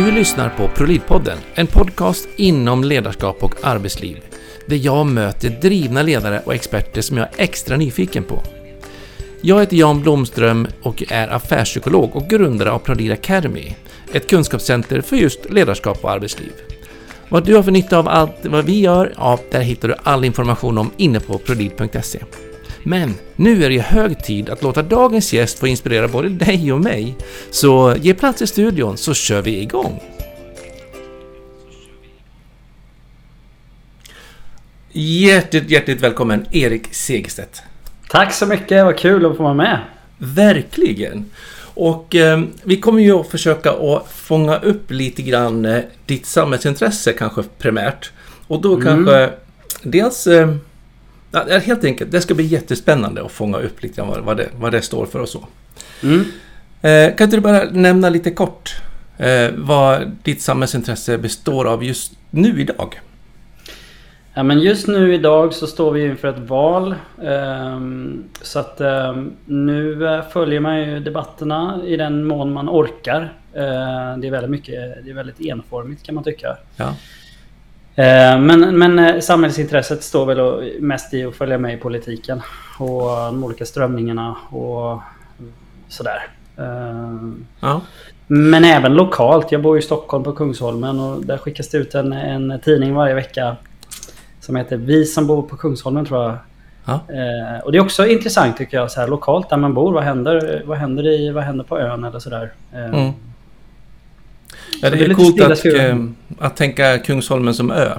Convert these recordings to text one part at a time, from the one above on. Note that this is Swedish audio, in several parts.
Du lyssnar på ProLead-podden, en podcast inom ledarskap och arbetsliv. Där jag möter drivna ledare och experter som jag är extra nyfiken på. Jag heter Jan Blomström och är affärspsykolog och grundare av ProLead Academy, ett kunskapscenter för just ledarskap och arbetsliv. Vad du har för nytta av allt vad vi gör, ja, där hittar du all information om inne på prolid.se. Men nu är det hög tid att låta dagens gäst få inspirera både dig och mig. Så ge plats i studion så kör vi igång! Hjärtligt, hjärtligt välkommen Erik Segerstedt. Tack så mycket, vad kul att få vara med. Verkligen! Och eh, vi kommer ju att försöka att fånga upp lite grann eh, ditt samhällsintresse kanske primärt. Och då mm. kanske dels eh, Ja, helt enkelt, det ska bli jättespännande att fånga upp lite vad, vad, det, vad det står för och så. Mm. Eh, kan inte du bara nämna lite kort eh, vad ditt samhällsintresse består av just nu idag? Ja, men just nu idag så står vi inför ett val. Um, så att um, nu uh, följer man ju debatterna i den mån man orkar. Uh, det är väldigt mycket, det är väldigt enformigt kan man tycka. Ja. Eh, men, men eh, samhällsintresset står väl mest i att följa med i politiken och de olika strömningarna och sådär. Eh, ja. Men även lokalt. Jag bor i Stockholm på Kungsholmen och där skickas det ut en, en tidning varje vecka som heter Vi som bor på Kungsholmen tror jag. Ja. och det är också intressant tycker jag, så här, lokalt där man bor. Vad händer, vad händer, i, vad händer på ön eller sådär. Mm. Ja, det, det är, är coolt att, äh, att tänka Kungsholmen som ö.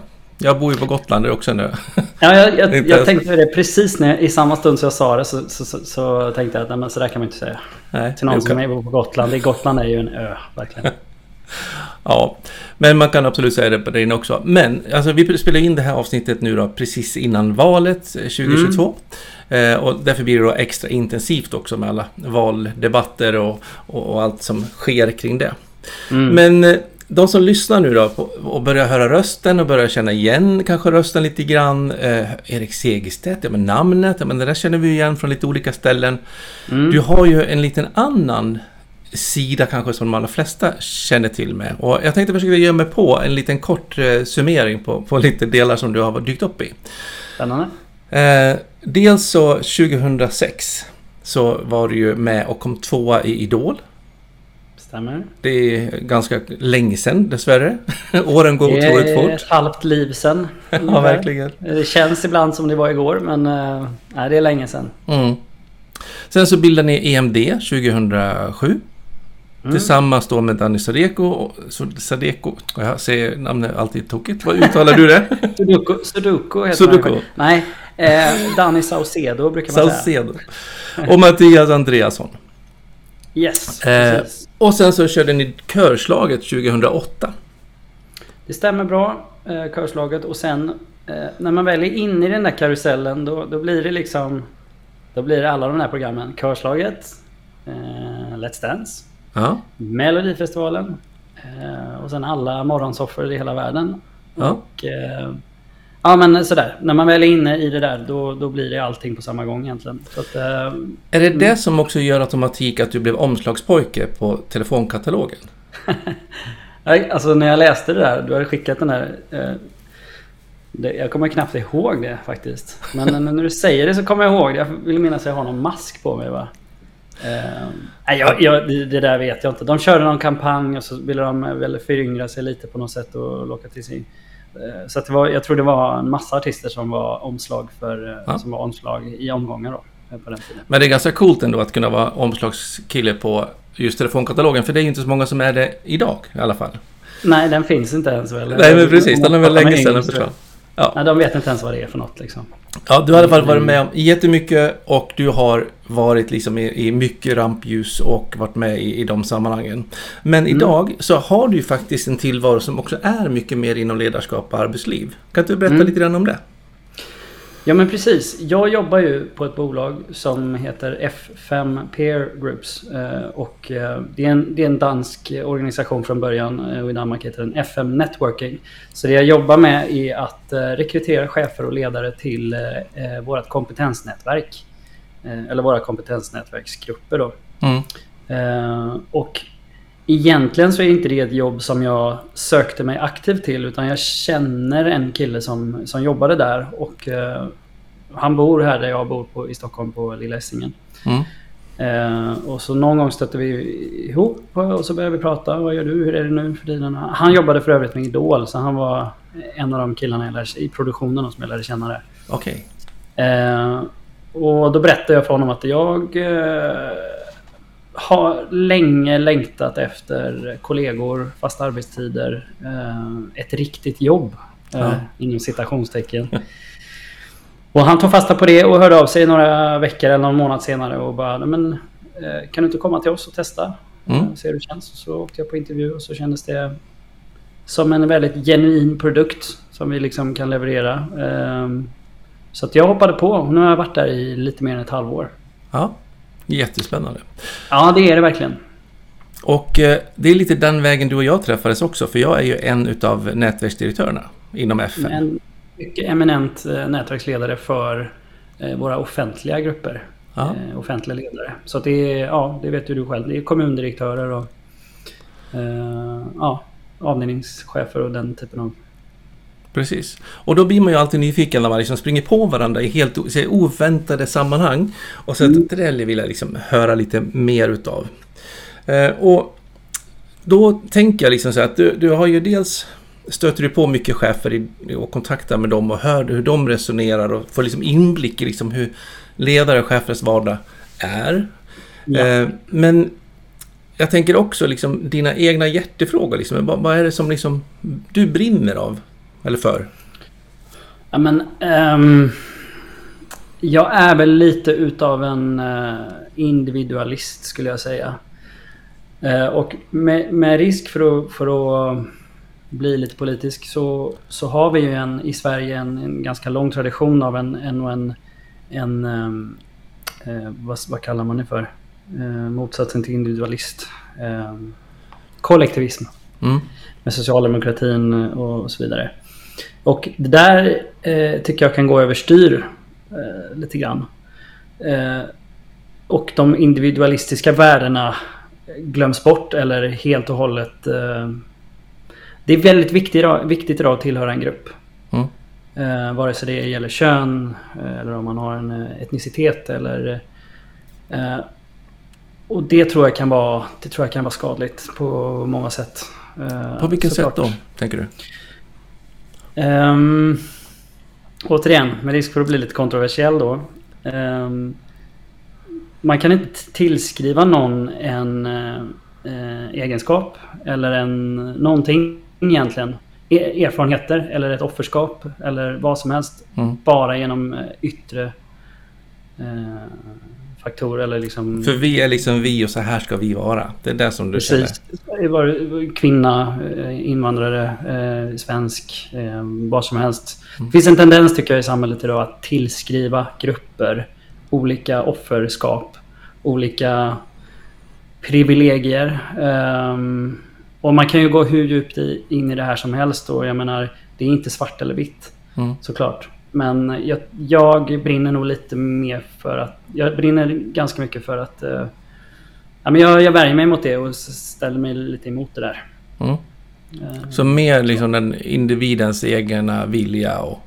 Jag bor ju på Gotland, det är också en ö. Ja, jag, jag, jag tänkte det precis när, i samma stund som jag sa det så, så, så, så tänkte jag att nej, men så där kan man inte säga. Nej, Till någon som bor på Gotland. Det, Gotland är ju en ö, verkligen. ja, men man kan absolut säga det på den också. Men alltså, vi spelar in det här avsnittet nu då precis innan valet 2022. Mm. Eh, och därför blir det då extra intensivt också med alla valdebatter och, och, och allt som sker kring det. Mm. Men eh, de som lyssnar nu då och börjar höra rösten och börjar känna igen kanske rösten lite grann. Eh, Erik Segerstedt, ja men namnet, ja men det där känner vi igen från lite olika ställen. Mm. Du har ju en liten annan sida kanske som de allra flesta känner till med. Och jag tänkte försöka ge mig på en liten kort eh, summering på, på lite delar som du har dykt upp i. Spännande. Eh, dels så 2006 så var du ju med och kom tvåa i Idol. Stämmer. Det är ganska länge sedan dessvärre. Åren går otroligt fort. Det är ett halvt liv sedan. ja, verkligen. Det känns ibland som det var igår men uh, nej, det är länge sedan. Mm. Sen så bildade ni EMD 2007. Mm. Tillsammans då med Danny Sadeko. Sadeko. Jag säger namnet alltid tokigt. Vad uttalar du det? Sudoku, Sudoku heter Sudoku. Nej, eh, Danny Saucedo brukar man Saucedo. säga. Och Mattias Andreasson. Yes, eh, Och sen så körde ni körslaget 2008. Det stämmer bra, eh, körslaget. Och sen eh, när man väl är inne i den där karusellen då, då blir det liksom... Då blir det alla de här programmen. Körslaget, eh, Let's Dance, ja. Melodifestivalen eh, och sen alla morgonsoffor i hela världen. Ja. Och, eh, Ja men sådär, när man väl är inne i det där då, då blir det allting på samma gång egentligen. Att, äh, är det det som också gör automatik att du blev omslagspojke på telefonkatalogen? alltså när jag läste det där, du hade skickat den där eh, det, jag kommer knappt ihåg det faktiskt. Men när du säger det så kommer jag ihåg det. Jag vill minnas att jag har någon mask på mig va? Eh, jag, jag, det, där vet jag inte. De körde någon kampanj och så ville de väl föryngra sig lite på något sätt och locka till sig Eh, så att det var, jag tror det var en massa artister som var omslag, för, eh, ja. som var omslag i omgångar då. Eh, på den tiden. Men det är ganska coolt ändå att kunna vara omslagskille på just telefonkatalogen. För det är ju inte så många som är det idag i alla fall. Nej, den finns inte ens väl. Nej, men precis. Den är väl länge sedan den försvann. Ja. Nej, de vet inte ens vad det är för något liksom. Ja, du har i alla fall varit med om jättemycket och du har varit liksom i, i mycket rampljus och varit med i, i de sammanhangen. Men mm. idag så har du ju faktiskt en tillvaro som också är mycket mer inom ledarskap och arbetsliv. Kan du berätta mm. lite grann om det? Ja men precis. Jag jobbar ju på ett bolag som heter F5 Peer Groups. Eh, och eh, det är, en, det är en dansk organisation från början eh, och i Danmark heter den FM Networking. Så det jag jobbar med är att rekrytera chefer och ledare till vårt kompetensnätverk. Eller våra kompetensnätverksgrupper då. Mm. Och Egentligen så är inte det ett jobb som jag sökte mig aktivt till utan jag känner en kille som, som jobbade där och eh, han bor här där jag bor på, i Stockholm på Lilla Essingen. Mm. Eh, och så någon gång stötte vi ihop och så började vi prata. Vad gör du? Hur är det nu för tiden? Han jobbade för övrigt med Idol så han var en av de killarna jag lärde, i produktionen som jag lärde känna där. Okej. Okay. Eh, och då berättade jag för honom att jag eh, har länge längtat efter kollegor, fasta arbetstider, eh, ett riktigt jobb. Eh, ja. Inom citationstecken. Och han tog fasta på det och hörde av sig några veckor eller någon månad senare och bara men, eh, Kan du inte komma till oss och testa? Mm. Se hur det känns. Så åkte jag på intervju och så kändes det som en väldigt genuin produkt som vi liksom kan leverera. Så att jag hoppade på nu har jag varit där i lite mer än ett halvår. Ja, jättespännande. Ja, det är det verkligen. Och eh, det är lite den vägen du och jag träffades också, för jag är ju en utav nätverksdirektörerna inom FN. En mycket eminent eh, nätverksledare för eh, våra offentliga grupper. Ja. Offentliga ledare. Så det är, ja, det vet ju du själv. Det är kommundirektörer och ja, avdelningschefer och den typen av Precis. Och då blir man ju alltid nyfiken när man liksom springer på varandra i helt oväntade sammanhang. Och så mm. det där vill jag liksom höra lite mer utav. Eh, och då tänker jag liksom så att du, du har ju dels stöter du på mycket chefer i, och kontaktar med dem och hör hur de resonerar och får liksom inblick i liksom hur ledare och chefers vardag är. Ja. Eh, men jag tänker också liksom dina egna hjärtefrågor. Liksom, vad, vad, är det som liksom du brinner av? Eller för? Ja, men, um, jag är väl lite utav en uh, individualist skulle jag säga. Uh, och med, med, risk för att, för att bli lite politisk så, så har vi ju en, i Sverige en, en ganska lång tradition av en, en, en, en um, uh, vad, vad, kallar man det för? motsatsen till individualist. kollektivism. Mm. Med socialdemokratin och så vidare. Och det där eh, tycker jag kan gå överstyr eh, lite grann. Eh, och de individualistiska värdena glöms bort eller helt och hållet. Eh, det är väldigt viktigt, viktigt idag att tillhöra en grupp. Mm. Eh, vare sig det gäller kön eh, eller om man har en eh, etnicitet eller eh, och det tror jag kan vara, det tror jag kan vara skadligt på många sätt. På vilket sätt då, tänker du? Um, återigen, med risk för att bli lite kontroversiell då. Um, man kan inte tillskriva någon en uh, egenskap eller en någonting egentligen. E-, erfarenheter eller ett offerskap eller vad som helst. Mm. Bara genom eh, yttre uh, faktorer eller liksom... För vi är liksom vi och så här ska vi vara. Det är det som du Precis. känner? Kvinna, eh, invandrare, eh, svensk, eh, vad som helst. Mm. Det finns en tendens tycker jag i samhället idag att tillskriva grupper olika offerskap, olika privilegier. Um, och man kan ju gå hur djupt in i det här som helst och jag menar, det är inte svart eller vitt. Mm. Såklart. Men jag, jag, brinner nog lite mer för att... Jag brinner ganska mycket för att... Uh, ja, men jag, jag värjer mig mot det och ställer mig lite emot det där. Mm. Uh, så mer liksom den individens egna vilja och...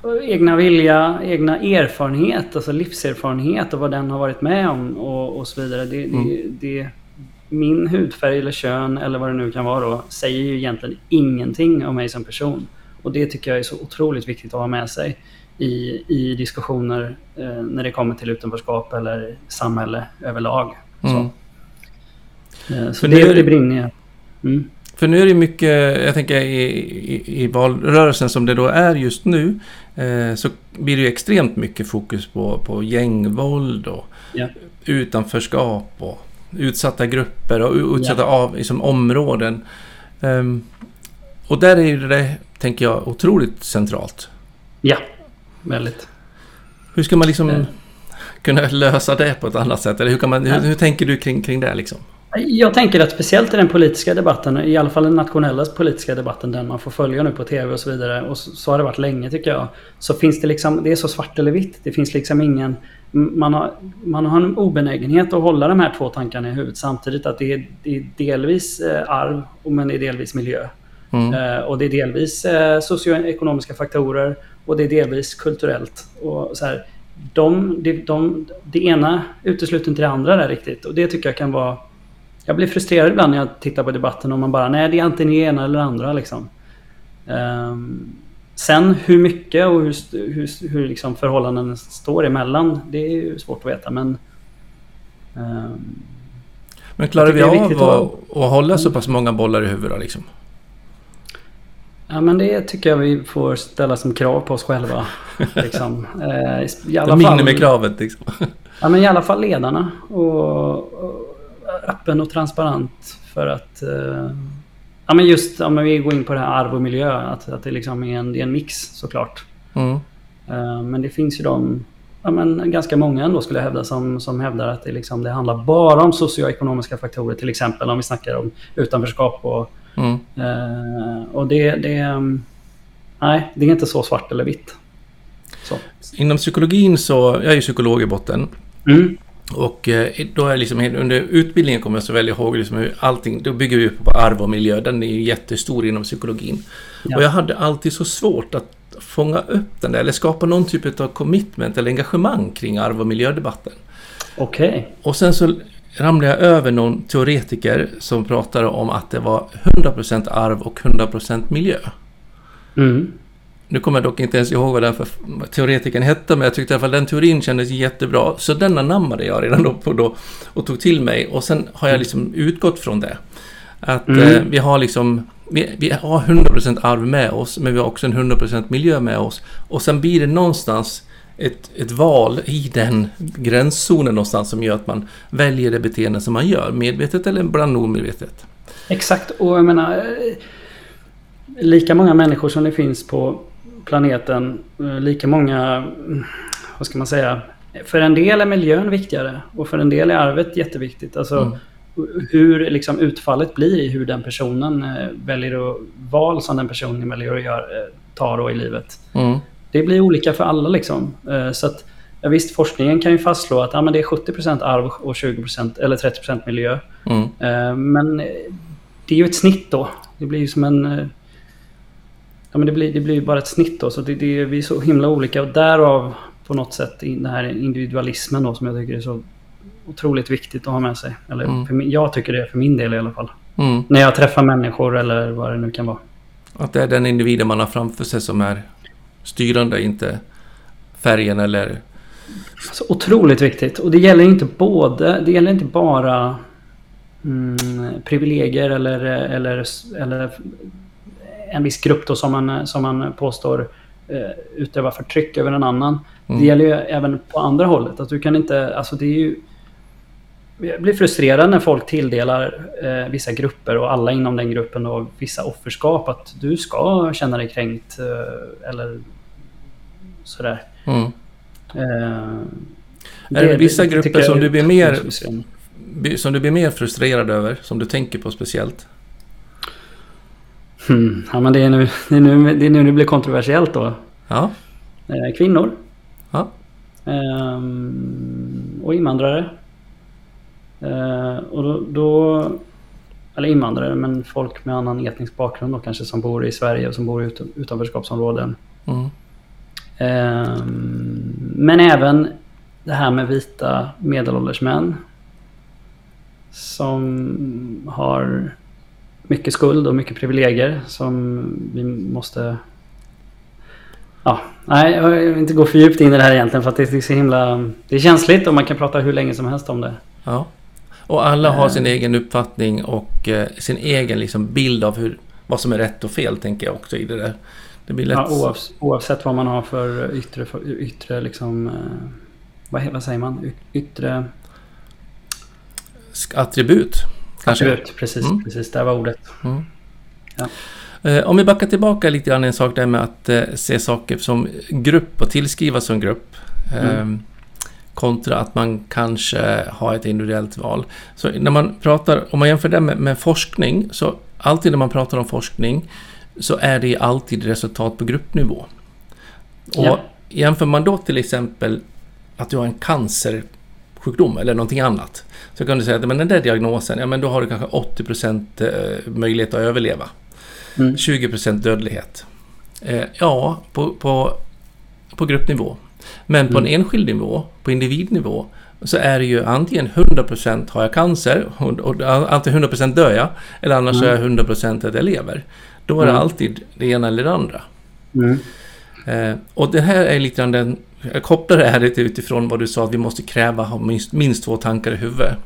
och... Egna vilja, egna erfarenhet, alltså livserfarenhet och vad den har varit med om och, och så vidare. Det, mm. det, det, min hudfärg eller kön eller vad det nu kan vara då säger ju egentligen ingenting om mig som person. Och det tycker jag är så otroligt viktigt att ha med sig i, i diskussioner eh, när det kommer till utanförskap eller samhälle överlag. Mm. Så, eh, så det, det brinner jag. Mm. För nu är det mycket, jag tänker i, i, i valrörelsen som det då är just nu, eh, så blir det extremt mycket fokus på, på gängvåld och ja. utanförskap och utsatta grupper och utsatta ja. av, liksom, områden. Um, och där är det tänker jag, otroligt centralt. Ja, väldigt. Hur ska man liksom eh. kunna lösa det på ett annat sätt? Eller hur, man, hur, hur tänker du kring, kring det? Liksom? Jag tänker att speciellt i den politiska debatten, i alla fall den nationella politiska debatten, den man får följa nu på tv och så vidare, och så, så har det varit länge tycker jag. Så finns det liksom, det är så svart eller vitt. Det finns liksom ingen man har, man har en obenägenhet att hålla de här två tankarna i huvudet samtidigt. Att det är, det är delvis eh, arv, men det är delvis miljö. Mm. Eh, och det är delvis eh, socioekonomiska faktorer och det är delvis kulturellt. Och så här, de, de, de, det ena utesluter inte det andra där riktigt. Och det tycker jag kan vara... Jag blir frustrerad ibland när jag tittar på debatten och man bara, nej det är antingen det ena eller det andra liksom. Um, sen hur mycket och hur, hur, hur liksom förhållanden står emellan, det är ju svårt att veta men... Um, men klarar vi av att, att hålla så pass många bollar i huvudet liksom? Ja men det tycker jag vi får ställa som krav på oss själva. Liksom. Eh, I alla det minimikravet liksom. Ja men i alla fall ledarna. Och, och öppen och transparent för att... Eh, ja men just om vi går in på det här arv och miljö. Att, att det liksom är en, det är en mix såklart. Mm. Eh, men det finns ju de... Ja, men ganska många ändå skulle jag hävda som, som hävdar att det, liksom, det handlar bara om socioekonomiska faktorer. Till exempel om vi snackar om utanförskap och Mm. Uh, och det, det, nej, det är inte så svart eller vitt. Så. Inom psykologin så, jag är ju psykolog i botten. Mm. Och eh, då är liksom, under utbildningen kommer jag så väl ihåg liksom hur allting, då bygger vi upp på arv och miljö, den är ju jättestor inom psykologin. Ja. Och jag hade alltid så svårt att fånga upp den där, eller skapa någon typ av commitment eller engagemang kring arv och miljödebatten. Okej. Okay. Och sen så ramlade jag över någon teoretiker som pratade om att det var 100% arv och 100% miljö. Mm. Nu kommer jag dock inte ens ihåg vad den för teoretikern hette, men jag tyckte i alla fall den teorin kändes jättebra. Så den anammade jag redan då, på då och tog till mig. Och sen har jag liksom utgått från det. Att mm. eh, vi har liksom vi, vi har 100% arv med oss, men vi har också en 100% miljö med oss. Och sen blir det någonstans ett, ett val i den gränszonen någonstans som gör att man väljer det beteende som man gör, medvetet eller ibland omedvetet. Exakt, och jag menar lika många människor som det finns på planeten, lika många, vad ska man säga, för en del är miljön viktigare och för en del är arvet jätteviktigt. Alltså mm. hur liksom utfallet blir i hur den personen eh, väljer att, val som den personen väljer att göra, eh, ta då i livet. Mm det blir olika för alla liksom. Eh, så att, ja, visst, forskningen kan ju fastslå att ja, men det är 70% arv och 20% eller 30% miljö. Mm. Eh, men det är ju ett snitt då. Det blir ju som en... Eh, ja, men det blir, det blir bara ett snitt då. Så det, det, vi är så himla olika och därav på något sätt den här individualismen då som jag tycker är så otroligt viktigt att ha med sig. Eller mm. jag tycker det för min del i alla fall. Mm. När jag träffar människor eller vad det nu kan vara. Att det är den individen man har framför sig som är styrande, inte färgen eller... Så otroligt viktigt. Och det gäller inte både, det gäller inte bara mm, privilegier eller, eller, eller en viss grupp då som man, som man påstår eh, utövar förtryck över en annan. Mm. Det gäller ju även på andra hållet. Att du kan inte, alltså det är ju... Jag blir frustrerad när folk tilldelar eh, vissa grupper och alla inom den gruppen då vissa offerskap. Att du ska känna dig kränkt eh, eller sådär. Mm. Eh, är det vissa det, grupper som du blir mer som du blir mer frustrerad över? Som du tänker på speciellt? Hmm. Ja, men det är, nu, det, är nu, det är nu det blir kontroversiellt då. Ja. Eh, kvinnor. Ja. Eh, och invandrare. Eh, och då, då, Eller invandrare, men folk med annan etnisk bakgrund då kanske som bor i Sverige och som bor i utanförskapsområden. Mm. Ehm, men även det här med vita medelålders män. Som har mycket skuld och mycket privilegier som vi måste... Ja, nej, jag vill inte gå för djupt in i det här egentligen för att det är så himla... Det är känsligt och man kan prata hur länge som helst om det. Ja. Och alla har sin ehm. egen uppfattning och eh, sin egen liksom, bild av hur, vad som är rätt och fel, tänker jag också i det där. Det blir lätt... Ja, oavsett, oavsett vad man har för yttre, för yttre liksom... Eh, vad, vad säger man? Yttre... Attribut. Kanske. Attribut, precis. Mm. precis där var ordet. Mm. Ja. Eh, om vi backar tillbaka lite grann en sak där med att se saker som grupp och tillskriva som grupp. Mm. Kontra att man kanske har ett individuellt val. Så när man pratar, om man jämför det med, med forskning, så alltid när man pratar om forskning så är det alltid resultat på gruppnivå. Och ja. jämför man då till exempel att du har en cancersjukdom eller någonting annat. Så kan du säga att men den där diagnosen, ja men då har du kanske 80% eh, möjlighet att överleva. Mm. 20% dödlighet. Eh, ja, på, på, på gruppnivå. Men på Mm. en enskild nivå, på individnivå, så är det ju antingen 100% har jag cancer, och, och, antingen 100% dör jag, eller annars Mm. är jag 100% att jag lever. Då är det Mm. alltid det ena eller det andra. Mm. Eh, och det här är lite grann den... Jag kopplar det här lite utifrån vad du sa att vi måste kräva ha minst, minst två tankar i huvudet.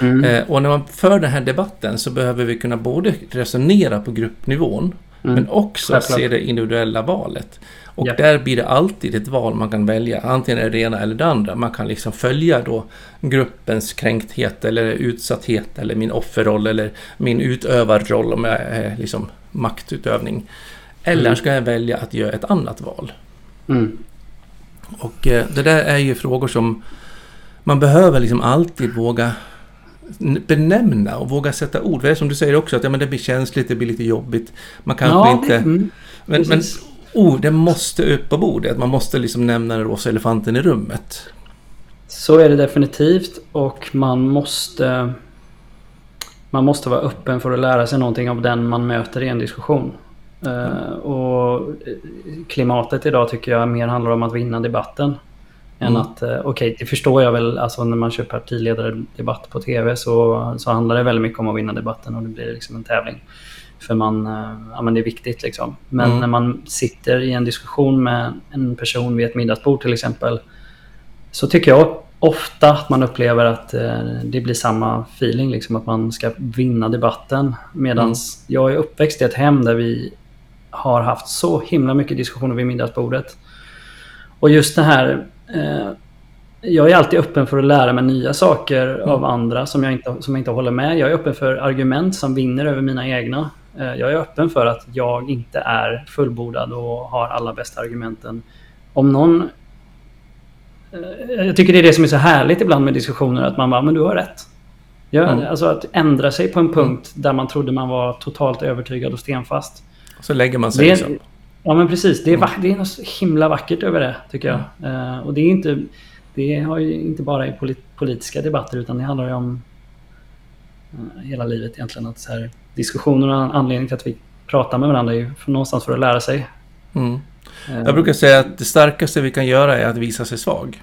Mm. Eh, och när man för den här debatten så behöver vi kunna både resonera på gruppnivån Mm. men också Självklart. se det individuella valet. Och Japp. där blir det alltid ett val man kan välja. Antingen är det ena eller det andra. Man kan liksom följa då gruppens kränkthet eller utsatthet eller min offerroll eller min utövarroll om jag är liksom maktutövning. Eller Mm. ska jag välja att göra ett annat val? Mm. Och eh, det där är ju frågor som man behöver liksom alltid våga benämna och våga sätta ord. Det är som du säger också att ja, men det blir känsligt, det blir lite jobbigt. Man kanske Ja, inte... mm. men, men ord, det måste upp på bordet. Man måste liksom nämna den rosa elefanten i rummet. Så är det definitivt och man måste Man måste vara öppen för att lära sig någonting av den man möter i en diskussion. Eh, och klimatet idag tycker jag mer handlar om att vinna debatten. Än Mm. att, eh, okej det förstår jag väl, alltså när man kör partiledardebatt på TV så, så handlar det väldigt mycket om att vinna debatten och det blir liksom en tävling. För man, eh, ja men det är viktigt liksom. Men Mm. när man sitter i en diskussion med en person vid ett middagsbord till exempel så tycker jag ofta att man upplever att eh, det blir samma feeling, liksom att man ska vinna debatten. Medan Mm. jag är uppväxt i ett hem där vi har haft så himla mycket diskussioner vid middagsbordet. Och just det här, eh, jag är alltid öppen för att lära mig nya saker av andra som jag, inte, som jag inte håller med. Jag är öppen för argument som vinner över mina egna. Eh, jag är öppen för att jag inte är fullbordad och har alla bästa argumenten. Om någon Eh, jag tycker det är det som är så härligt ibland med diskussioner, att man bara, men du har rätt. Ja, Mm. Alltså att ändra sig på en punkt där man trodde man var totalt övertygad och stenfast. Så lägger man sig Det liksom. ja men precis, det är, Mm. det är något så himla vackert över det tycker jag. Eh, och det är inte, det har ju inte bara i polit, politiska debatter utan det handlar ju om hela livet egentligen. Att så här, diskussioner och anledningen till att vi pratar med varandra är ju för, någonstans för att lära sig. Mm. Eh, Jag brukar säga att det starkaste vi kan göra är att visa sig svag.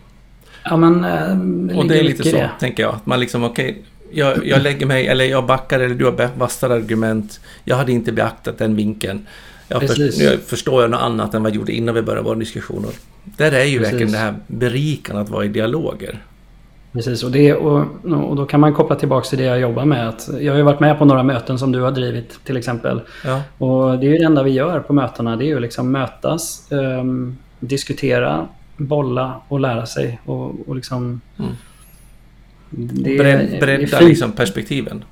Ja men eh, Och det är lite så, det. tänker jag. Att man liksom, okej, jag, jag lägger mig, eller jag backar, eller du har vassare argument. Jag hade inte beaktat den vinkeln. Jag, för, nu förstår jag något annat än vad jag gjorde innan vi började vår diskussion. Och där är ju Precis. verkligen det här berikande att vara i dialoger. Precis, och, det, och, och då kan man koppla tillbaka till det jag jobbar med. Att jag har ju varit med på några möten som du har drivit till exempel. Ja, Och det är ju det enda vi gör på mötena. Det är ju liksom mötas, ehm, diskutera, bolla och lära sig. Och, och liksom... Mm. Det, Bred, det bredda fint. liksom perspektiven.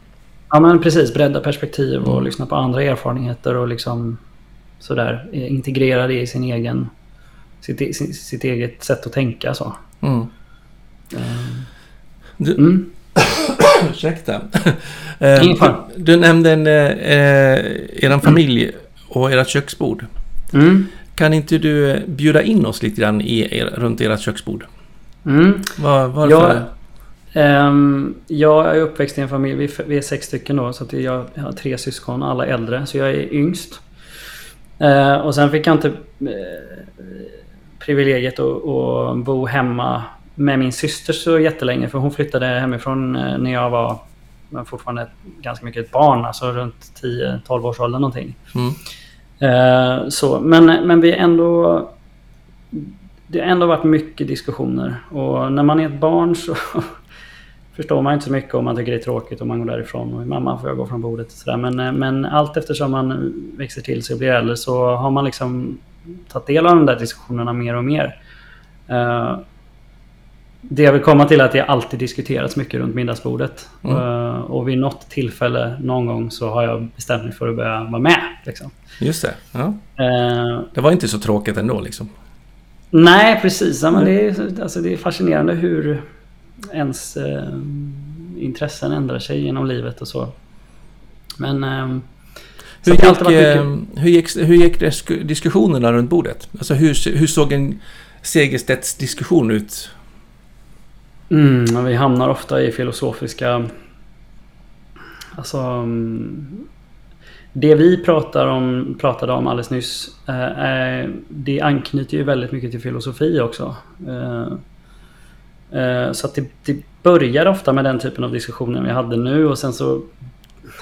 Ja men precis, bredda perspektiv och Mm. lyssna på andra erfarenheter och liksom sådär eh, integrera det i sin egen, sitt, sitt, sitt eget sätt att tänka så. Mm. Ehm, Du, Mm. Ursäkta. Eh, du, du nämnde en, eh, er familj och ert köksbord. Mm. Kan inte du bjuda in oss lite grann i er, runt ert köksbord? Mm. Var, varför? Jag, ehm, jag är uppväxt i en familj, vi, är- vi är sex stycken då, så att jag, jag har tre syskon, alla äldre, så jag är yngst. Eh, och sen fick jag inte eh, privilegiet att, att bo hemma med min syster så jättelänge, för hon flyttade hemifrån eh, när jag var men fortfarande ganska mycket ett barn, alltså runt 10-12 års ålder någonting. Mm. Eh, så, men, men vi ändå... Det har ändå varit mycket diskussioner. Och när man är ett barn så förstår man inte så mycket om man tycker det är tråkigt och man går därifrån. Och mamma får jag gå från bordet och sådär. Men, eh, men allt eftersom man växer till sig och blir äldre så har man liksom tagit del av de där diskussionerna mer och mer. Eh, det jag vill komma till är att det alltid diskuterats mycket runt middagsbordet. Mm. Eh, och vid något tillfälle någon gång så har jag bestämt mig för att börja vara med. Liksom. Just det. Ja. Eh, Det var inte så tråkigt ändå liksom. nej, precis. Ja, men det, är, alltså, det är fascinerande hur ens eh, intressen ändrar sig genom livet och så. Men... Hur gick, hur gick, hur gick disku- diskussionerna runt bordet? Alltså hur, hur såg en Segerstedts diskussion ut? Mm, vi hamnar ofta i filosofiska... Alltså... mm, Det vi pratar om, pratade om alldeles nyss, eh, är- det anknyter ju väldigt mycket till filosofi också. Eh, eh, Så att det, det börjar ofta med den typen av diskussioner vi hade nu och sen så...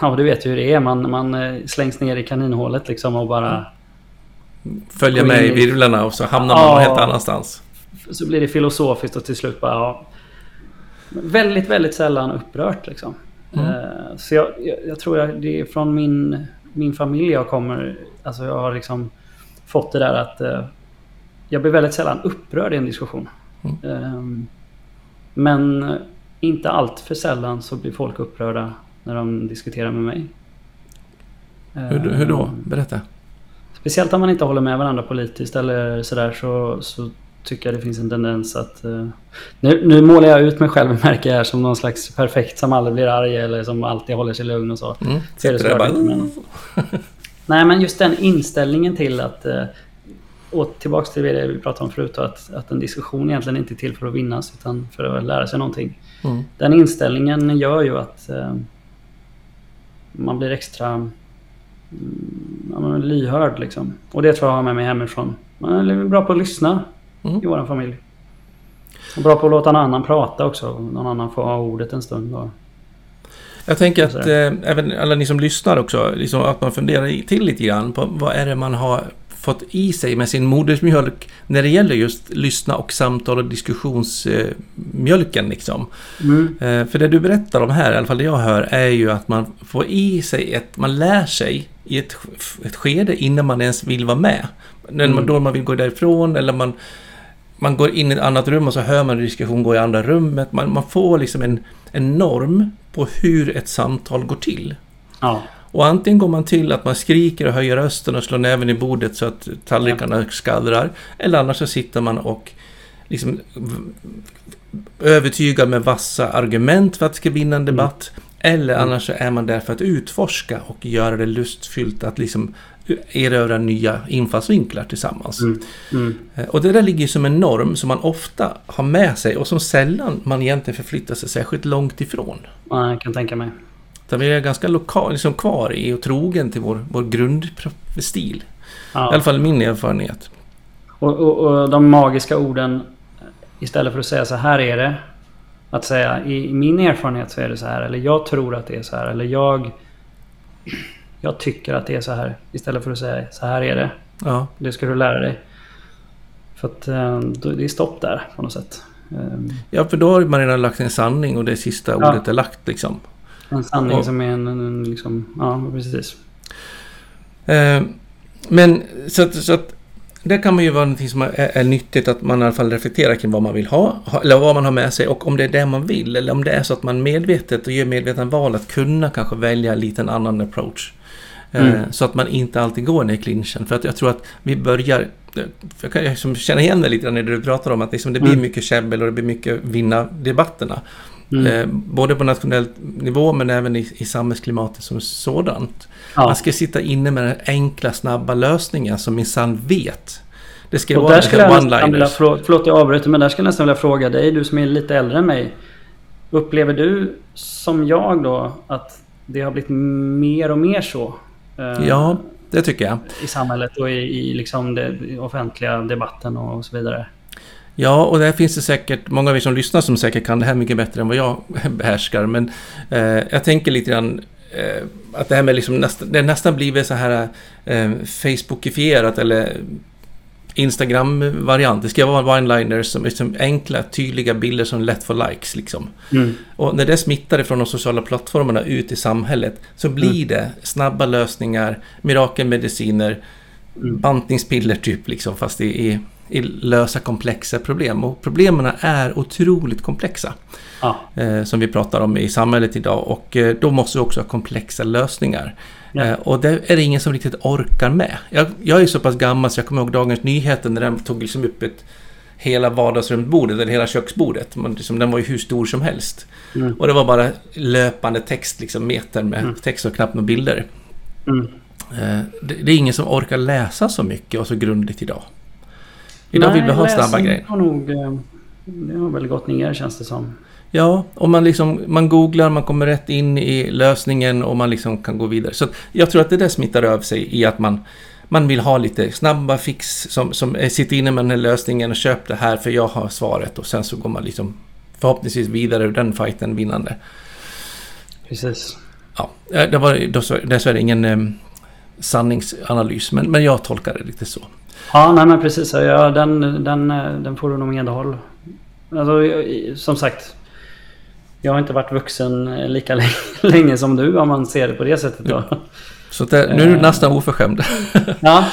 Ja, du vet ju hur det är. Man, man eh, slängs ner i kaninhålet liksom och bara... Följa Gå med i- virvlarna och så hamnar man Ja. någon helt annanstans. Så blir det filosofiskt och till slut bara... Ja, väldigt, väldigt sällan upprört liksom. Mm. Eh, Så jag, jag, jag tror att det är från min, min familj jag kommer... Alltså jag har liksom fått det där att... eh, Jag blir väldigt sällan upprörd i en diskussion. Mm. Eh, Men inte allt för sällan så blir folk upprörda när de diskuterar med mig. Hur, hur då? Eh, Berätta. Speciellt om man inte håller med varandra politiskt eller sådär så, så tycker jag det finns en tendens att... eh, nu, nu målar jag ut mig själv märker jag som någon slags perfekt som aldrig blir arg eller som alltid håller sig lugn och så. Mm. Så är det såklart inte, men- Nej men just den inställningen till att... Och tillbaks till det vi pratade om förut att, att en diskussion egentligen inte är till för att vinnas utan för att lära sig någonting. Mm. Den inställningen gör ju att eh, man blir extra mm, ja, lyhörd liksom. Och det tror jag har med mig hemifrån. Man är bra på att lyssna Mm. i vår familj. Och bra på att låta någon annan prata också. Någon annan få ha ordet en stund. Och, Jag tänker att eh, även alla ni som lyssnar också, liksom att man funderar till lite grann på vad är det man har fått i sig med sin modersmjölk när det gäller just lyssna och samtal och diskussionsmjölken liksom. mm, Eh, för det du berättar om här, i alla fall det jag hör, är ju att man får i sig ett, man lär sig i ett, ett skede innan man ens vill vara med. När man, Mm. då man vill gå därifrån eller man, man går in i ett annat rum och så hör man en diskussion gå i andra rummet. Man, man får liksom en, en norm på hur ett samtal går till. ja, Och antingen går man till att man skriker och höjer rösten och slår näven i bordet så att tallrikarna skallrar. Eller annars så sitter man och liksom övertygar med vassa argument för att det ska vinna en debatt. Eller Mm. annars så är man där för att utforska och göra det lustfyllt att liksom erövra nya infallsvinklar tillsammans. mm, mm, Eh, Och det där ligger som en norm som man ofta har med sig och som sällan man egentligen förflyttar sig särskilt långt ifrån. ja, jag kan tänka mig. Utan vi är ganska lokal, liksom kvar i och trogen till vår, vår grundstil. I Ja. alla fall min erfarenhet. Och, och, och de magiska orden istället för att säga så här är det. Att säga i min erfarenhet så är det så här. Eller jag tror att det är så här. Eller jag... Jag tycker att det är så här. Istället för att säga så här är det. Ja, Det ska du lära dig. För att eh, då- det är stopp där på något sätt. Eh, ja för då har man redan lagt en sanning och det sista Ja. ordet är lagt liksom. En sanning Och- som är en, en liksom... Ja, precis. Eh, men så att, så att det kan man ju vara någonting som är, är nyttigt att man i alla fall reflekterar kring vad man vill ha. ha- Eller vad man har med sig och om det är det man vill. Eller om det är så att man medvetet och gör medvetna val att kunna kanske välja lite en annan approach. Eh, Mm. Så att man inte alltid går ner i clinchen. För att jag tror att vi börjar... Jag kan liksom känna igen det lite grann när du pratar om att liksom det blir Mm. mycket käbbel och det blir mycket vinna debatterna. Mm. Eh, både på nationell nivå men även i, i samhällsklimatet som sådant. Ja. Man ska sitta inne med den enkla, snabba lösningen som minsann vet. Det ska Och vara där skulle jag nästan vilja fråga, förlåt jag avbryter, men där skulle jag nästan vilja fråga dig, du som är lite äldre än mig. Upplever du som jag då att det har blivit mer och mer så? Eh, Ja, det tycker jag. I samhället och i, i liksom det, i offentliga debatten och så vidare. Ja, och där finns det säkert många av er som lyssnar som säkert kan det här mycket bättre än vad jag behärskar. Men eh, jag tänker lite grann eh, att det här med liksom nästan, det nästan blivit så här eh, Facebookifierat eller Instagram-variant. Det ska vara one-liners som är som enkla, tydliga bilder som lätt får likes liksom. Mm. Och när det smittar från de sociala plattformarna ut i samhället så blir det snabba lösningar, mirakelmediciner, Mm. bantningspiller typ liksom fast i, i, i lösa komplexa problem. Och problemen är otroligt komplexa Ja. eh, som vi pratar om i samhället idag och eh, då måste vi också ha komplexa lösningar. Eh, och det är det ingen som riktigt orkar med. Jag, jag är så pass gammal så jag kommer ihåg Dagens Nyheter när den tog liksom upp ett hela vardagsrumsbordet eller hela köksbordet. Man, liksom, den var ju hur stor som helst. Mm. Och det var bara löpande text, liksom meter med Mm. text och knappt några bilder. Mm. Eh, det, det är ingen som orkar läsa så mycket och så grundligt idag. Idag vill vi ha snabba grejer. Har nog, eh, det har väl gått ner känns det som. Ja, och man, liksom, man googlar, man kommer rätt in i lösningen och man liksom kan gå vidare. Så jag tror att det där smittar av sig i att man, man vill ha lite snabba fix som, som sitter inne med den här lösningen och köp det här för jag har svaret och sen så går man liksom förhoppningsvis vidare ur den fighten vinnande. Precis. Ja, det var dessvärre ingen eh, sanningsanalys men, men jag tolkar det lite så. Ja, nej men precis. Ja, den, den, den får du nog medhåll. Alltså, som sagt. Jag har inte varit vuxen lika länge som du om man ser det på det sättet. Då. Så det, nu är du eh. nästan oförskämd. ja,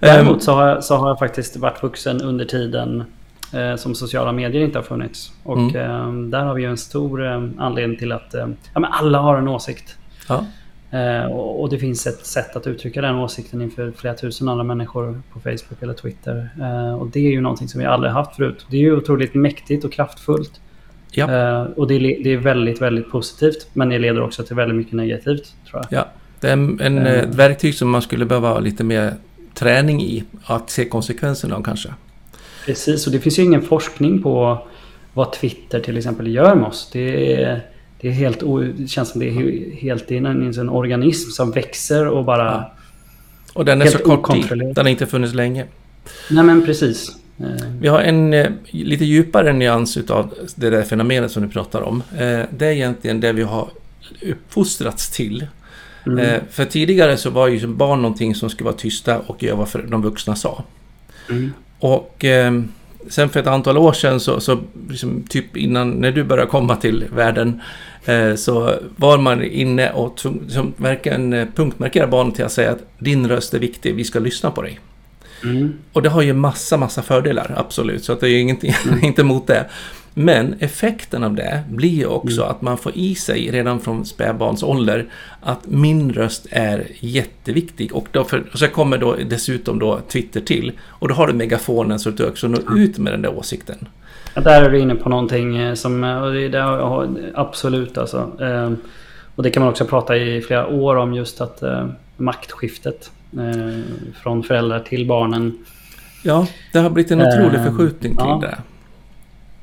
däremot så har, jag, så har jag faktiskt varit vuxen under tiden eh, som sociala medier inte har funnits. Och mm. eh, där har vi ju en stor eh, anledning till att eh, ja, men alla har en åsikt. Ja. Eh, och, och, det finns ett sätt att uttrycka den åsikten inför flera tusen andra människor på Facebook eller Twitter. och det är ju någonting som vi aldrig haft förut. Det är ju otroligt mäktigt och kraftfullt. Ja. och det är, det är väldigt, väldigt positivt. Men det leder också till väldigt mycket negativt, tror jag. Ja. Det är en, en uh, ett verktyg som man skulle behöva ha lite mer träning i. Att se konsekvenserna av kanske. Precis, och det finns ju ingen forskning på vad Twitter till exempel gör med oss. Det, är, det, är helt, det känns som det är helt en, en organism som växer och bara... Ja. Och den är så kort tid. Den har inte funnits länge. Nej men precis. Vi har en eh, lite djupare nyans utav det där fenomenet som du pratar om. Eh, det är egentligen det vi har uppfostrats till. Mm. Eh, för tidigare så var ju barn någonting som skulle vara tysta och göra vad de vuxna sa. Mm. Och eh, sen för ett antal år sedan så, så liksom, typ innan när du började komma till världen eh, så var man inne och som verkligen eh, punktmarkera barnen till att säga att din röst är viktig, vi ska lyssna på dig. Mm. Och det har ju massa, massa fördelar, absolut, så att det är ingenting, mm. inte emot det. Men effekten av det blir ju också mm. att man får i sig redan från spädbarns ålder att min röst är jätteviktig. Och, då för, och så kommer då dessutom då Twitter till. Och då har du megafonen så att du också når ut med den där åsikten. Ja, där är du inne på någonting eh, som eh, och det, det, absolut alltså. Eh, och det kan man också prata i flera år om just att maktskiftet från föräldrar till barnen. Ja, det har blivit en otrolig förskjutning kring ja. det.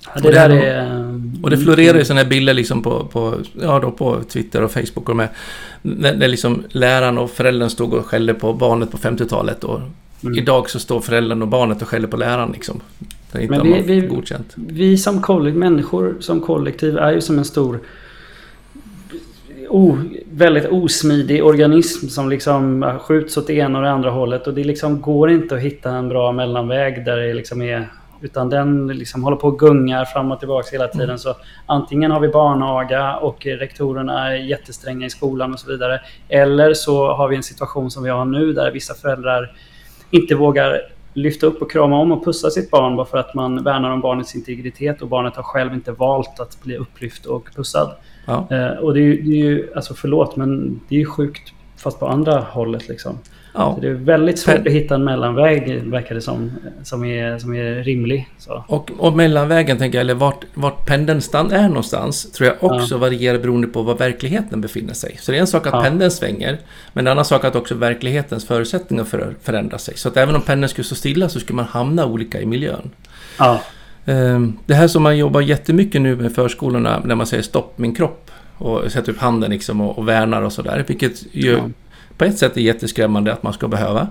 Ja, det, och, det där är... och det florerar ju sådana här bilder liksom på, på, ja, då på Twitter och Facebook. Och med, där liksom läraren och föräldern stod och skällde på barnet på 50-talet. Och mm. idag så står föräldern och barnet och skäller på läraren. Liksom. Men vi, vi, vi som kollektiv, människor som kollektiv är ju som en stor oh, väldigt osmidig organism som liksom skjuts åt det ena och det andra hållet. Och det liksom går inte att hitta en bra mellanväg där det liksom är utan den liksom håller på och gungar fram och tillbaka hela tiden. Mm. Så antingen har vi barnaga och rektorerna är jättestränga i skolan och så vidare. Eller så har vi en situation som vi har nu där vissa föräldrar inte vågar lyfta upp och krama om och pussa sitt barn bara för att man värnar om barnets integritet och barnet har själv inte valt att bli upplyft och pussad. Ja. Eh, och det är, ju, det är ju, alltså förlåt, men det är ju sjukt fast på andra hållet liksom. Ja. Så det är väldigt svårt att hitta en mellanväg, verkar det som, som är, som är rimlig. Så. Och, och mellanvägen, tänker jag, eller vart, vart pendeln är någonstans, tror jag också ja. varierar beroende på var verkligheten befinner sig. Så det är en sak att ja. pendeln svänger, men en annan sak att också verklighetens förutsättningar för, förändrar sig. Så att även om pendeln skulle stå stilla så skulle man hamna olika i miljön. Ja. Ehm, det här som man jobbar jättemycket nu med förskolorna, när man säger stopp min kropp och sätter upp handen liksom och, och värnar och sådär, vilket ju på ett sätt är jätteskrämmande att man ska behöva.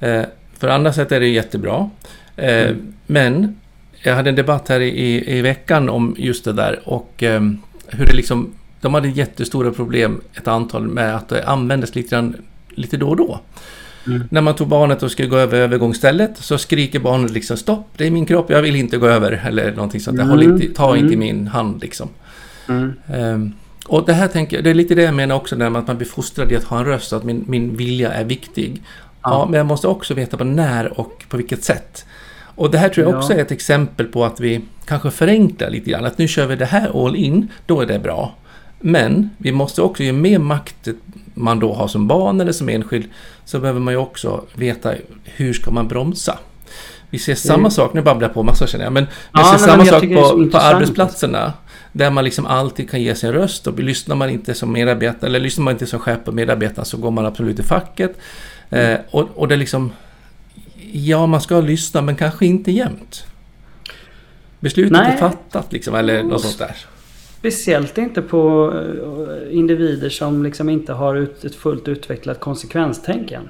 Eh, för andra sätt är det jättebra. Eh, mm. Men jag hade en debatt här i, i veckan om just det där och eh, hur det liksom... De hade jättestora problem, ett antal, med att det användes lite, lite då och då. Mm. När man tog barnet och skulle gå över övergångsstället så skriker barnet liksom stopp, det är min kropp, jag vill inte gå över. Eller någonting sånt. Mm. Inte, ta inte mm. min hand liksom. Um, och det här tänker jag, det är lite det jag menar också när att man blir fostrad i att ha en röst, att min, min vilja är viktig. Ja. ja. men jag måste också veta på när och på vilket sätt. Och det här tror jag också ja. är ett exempel på att vi kanske förenklar lite grann. Att nu kör vi det här all in, då är det bra. Men vi måste också, ju mer makt man då har som barn eller som enskild, så behöver man ju också veta hur ska man bromsa. Vi ser samma mm. sak, nu babblar jag på massa känner jag, men vi ja, ser samma sak på, på arbetsplatserna. Där man liksom alltid kan ge sin röst och lyssnar man inte som medarbetare eller lyssnar man inte som chef på medarbetarna så går man absolut i facket. Mm. Eh, och, och det är liksom... Ja, man ska lyssna men kanske inte jämt. Beslutet Nej. är fattat liksom, eller något sånt där. Speciellt inte på eh, individer som liksom inte har ut, ett fullt utvecklat konsekvenstänk än.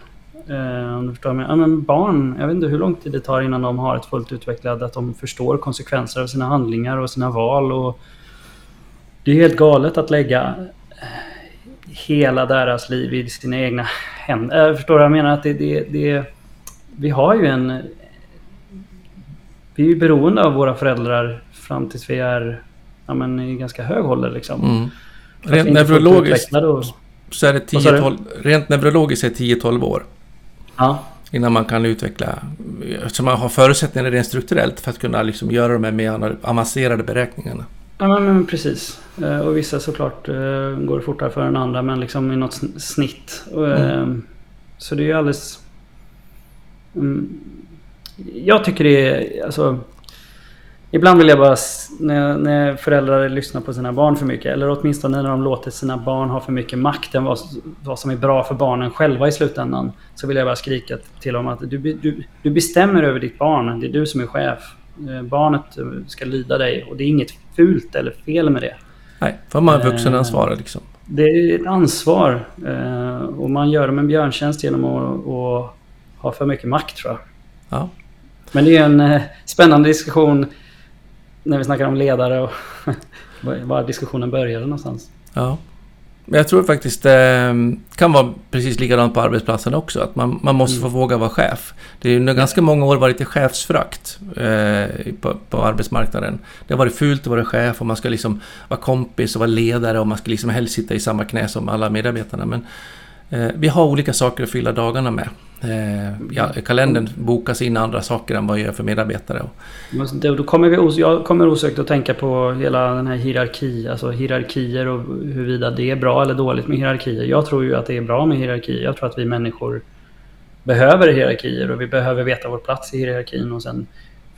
Eh, om du förstår mig. Ja, men barn, jag vet inte hur lång tid det tar innan de har ett fullt utvecklat, att de förstår konsekvenser av sina handlingar och sina val. Och det är helt galet att lägga eh, hela deras liv i sina egna händer. Jag förstår vad jag menar? Att det, det, det, vi har ju en... Vi är ju beroende av våra föräldrar fram tills vi är ja, men i ganska hög ålder. Liksom. Mm. Rent neurologiskt och- så är det Vad sa du? 10-12, rent neurologiskt är det 10-12 år Ja, innan man kan utveckla, så man har förutsättningar rent strukturellt för att kunna liksom göra de här mer avancerade beräkningarna. Ja men, precis. Eh, Och vissa såklart eh, går fortare för än andra men liksom i något sn- snitt. Och, eh, Så det är ju alldeles... Mm, jag tycker det är... Alltså, ibland vill jag bara... När, när föräldrar lyssnar på sina barn för mycket eller åtminstone när de låter sina barn ha för mycket makt än vad, vad som är bra för barnen själva i slutändan. Så vill jag bara skrika till dem att du, du, du bestämmer över ditt barn. Det är du som är chef. Barnet ska lyda dig och det är inget fult eller fel med det. Nej, för man har Eh. vuxenansvar liksom. Det är ett ansvar eh, och man gör dem en björntjänst genom att, att ha för mycket makt tror jag. Ja. Men det är en eh, spännande diskussion när vi snackar om ledare och var diskussionen började någonstans. Ja. Men jag tror faktiskt det kan vara precis likadant på arbetsplatsen också. Att man, man måste få våga vara chef. Det är under ganska många år varit chefsfrakt eh, på, på arbetsmarknaden. Det har varit fult att vara chef och man ska liksom vara kompis och vara ledare och man ska liksom helst sitta i samma knä som alla medarbetarna. Men Eh, vi har olika saker att fylla dagarna med. Eh, ja, kalendern bokas in andra saker än vad jag gör för medarbetare. Och, Då kommer vi, os- jag kommer osökt att tänka på hela den här hierarki, alltså hierarkier och huruvida det är bra eller dåligt med hierarkier. Jag tror ju att det är bra med hierarkier. Jag tror att vi människor behöver hierarkier och vi behöver veta vår plats i hierarkin och sen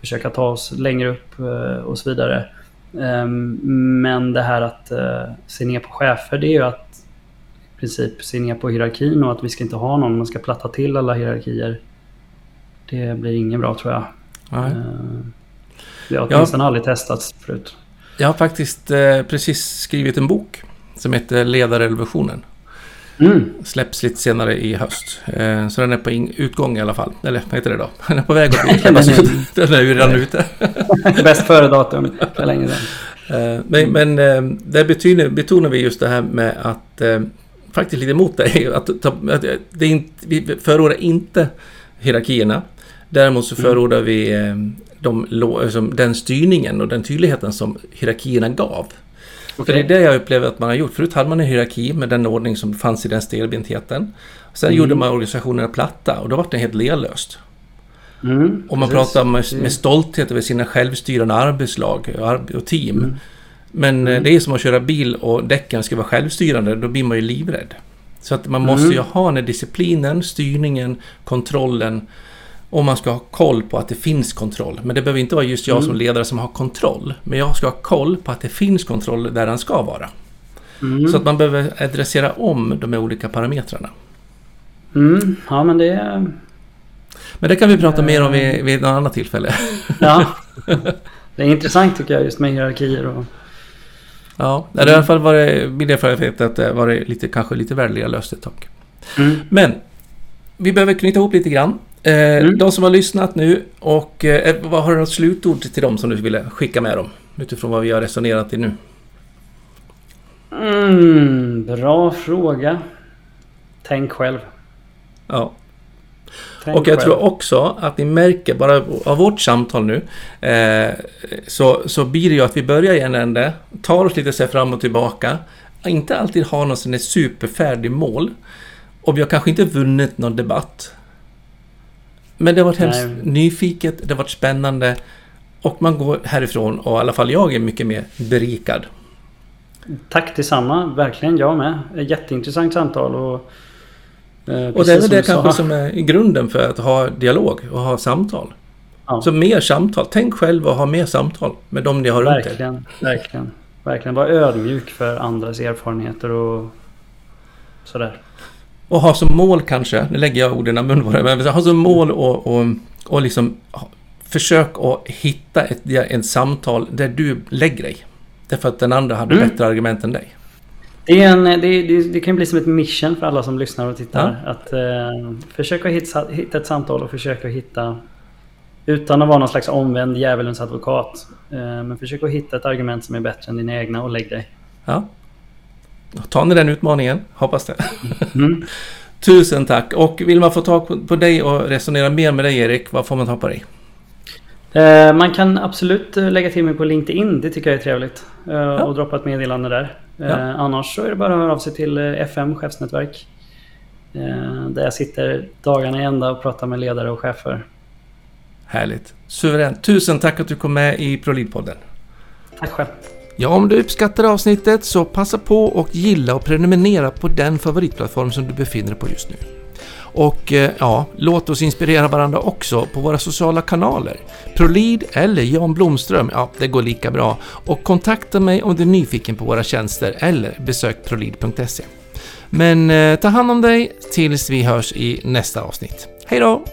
försöka ta oss längre upp eh, och så vidare. Ehm, men det här att eh, se ner på chefer, det är ju att princip se ner på hierarkin och att vi ska inte ha någon, man ska platta till alla hierarkier. Det blir inget bra tror jag. nej. Eh, Det har åtminstone aldrig testats förut. Jag har faktiskt eh, precis skrivit en bok som heter Ledarrevolutionen. Mm. Släpps lite senare i höst. Eh, så den är på utgång i alla fall. Eller vad heter det då? Den är på väg att släppas ut. Den är ju redan ute. Bäst före-datum för länge sedan. Eh, men men eh, där betonar, betonar vi just det här med att eh, faktiskt lite emot dig. Att, att det inte, vi förordar inte hierarkierna. Däremot så förordar vi eh, de, den styrningen och den tydligheten som hierarkierna gav. För det är det jag upplever att man har gjort. Förut hade man en hierarki med den ordning som fanns i den stelbentheten. Sen Mm. gjorde man organisationerna platta och då var det helt lelöst. Mm, Och man precis. pratar med, med stolthet över sina självstyrande arbetslag och ar- och team. Mm. Men eh, det är som att köra bil och däcken ska vara självstyrande, då blir man ju livrädd. Så att man måste Mm. ju ha den disciplinen, styrningen, kontrollen och man ska ha koll på att det finns kontroll. Men det behöver inte vara just jag Mm. som ledare som har kontroll. Men jag ska ha koll på att det finns kontroll där den ska vara. Mm. Så att man behöver adressera om de här olika parametrarna. Mm. Ja, men det är... Men det kan vi prata mer om Eh. vid, vid något annat tillfälle. Ja. Det är intressant tycker jag just med hierarkier och... Ja, det har i alla fall varit min erfarenhet att det varit lite, kanske lite värdeligare löst ett tag. Mm. Men vi behöver knyta ihop lite grann. Eh, Mm. De som har lyssnat nu och eh, vad har du något slutord till dem som du ville skicka med dem? Utifrån vad vi har resonerat i nu. Mm, bra fråga. Tänk själv. Ja. Tänk Och jag själv. tror också att ni märker, bara av vårt samtal nu, eh, så, så blir det ju att vi börjar i en ände, tar oss lite så fram och tillbaka, inte alltid har någon sån superfärdig mål. Och vi har kanske inte vunnit någon debatt. Men det har varit hemskt Nej. nyfiket, det har varit spännande och man går härifrån och i alla fall jag är mycket mer berikad. Tack detsamma. Verkligen jag med. Jätteintressant samtal och... eh, Och det är väl det du sa. kanske som är grunden för att ha dialog och ha samtal. Ja. Så mer samtal. Tänk själv och ha mer samtal med dem ni har runt er. Verkligen, verkligen. Verkligen vara ödmjuk för andras erfarenheter och sådär. Och ha som mål kanske, nu lägger jag orden i det, men ha som mål och, och, och liksom försök att hitta ett, ett samtal där du lägger dig. Därför att den andra hade Mm. bättre argument än dig. Det, är en, det, det, det kan bli som ett mission för alla som lyssnar och tittar. Ja. Att eh, försöka hitta, hitta ett samtal och försöka hitta... Utan att vara någon slags omvänd djävulens advokat. Eh, men försök att hitta ett argument som är bättre än dina egna och lägg dig. Ja. Tar ni den utmaningen? Hoppas det. Mm. Tusen tack! Och vill man få tag på, dig och resonera mer med dig Erik, vad får man ta på dig? Eh, man kan absolut eh, lägga till mig på LinkedIn. Det tycker jag är trevligt. Eh, Och droppa ett meddelande där. Eh, Ja. Annars så är det bara att höra av sig till eh, FM Chefsnätverk. Eh, Där jag sitter dagarna i ända och pratar med ledare och chefer. Härligt! Suveränt! Tusen tack att du kom med i ProLead-podden. Tack själv. Ja, om du uppskattar avsnittet så passa på och gilla och prenumerera på den favoritplattform som du befinner dig på just nu. Och eh, ja, låt oss inspirera varandra också på våra sociala kanaler. Prolid eller Jan Blomström, ja det går lika bra. Och kontakta mig om du är nyfiken på våra tjänster eller besök prolid.se. Men eh, ta hand om dig tills vi hörs i nästa avsnitt. Hej då!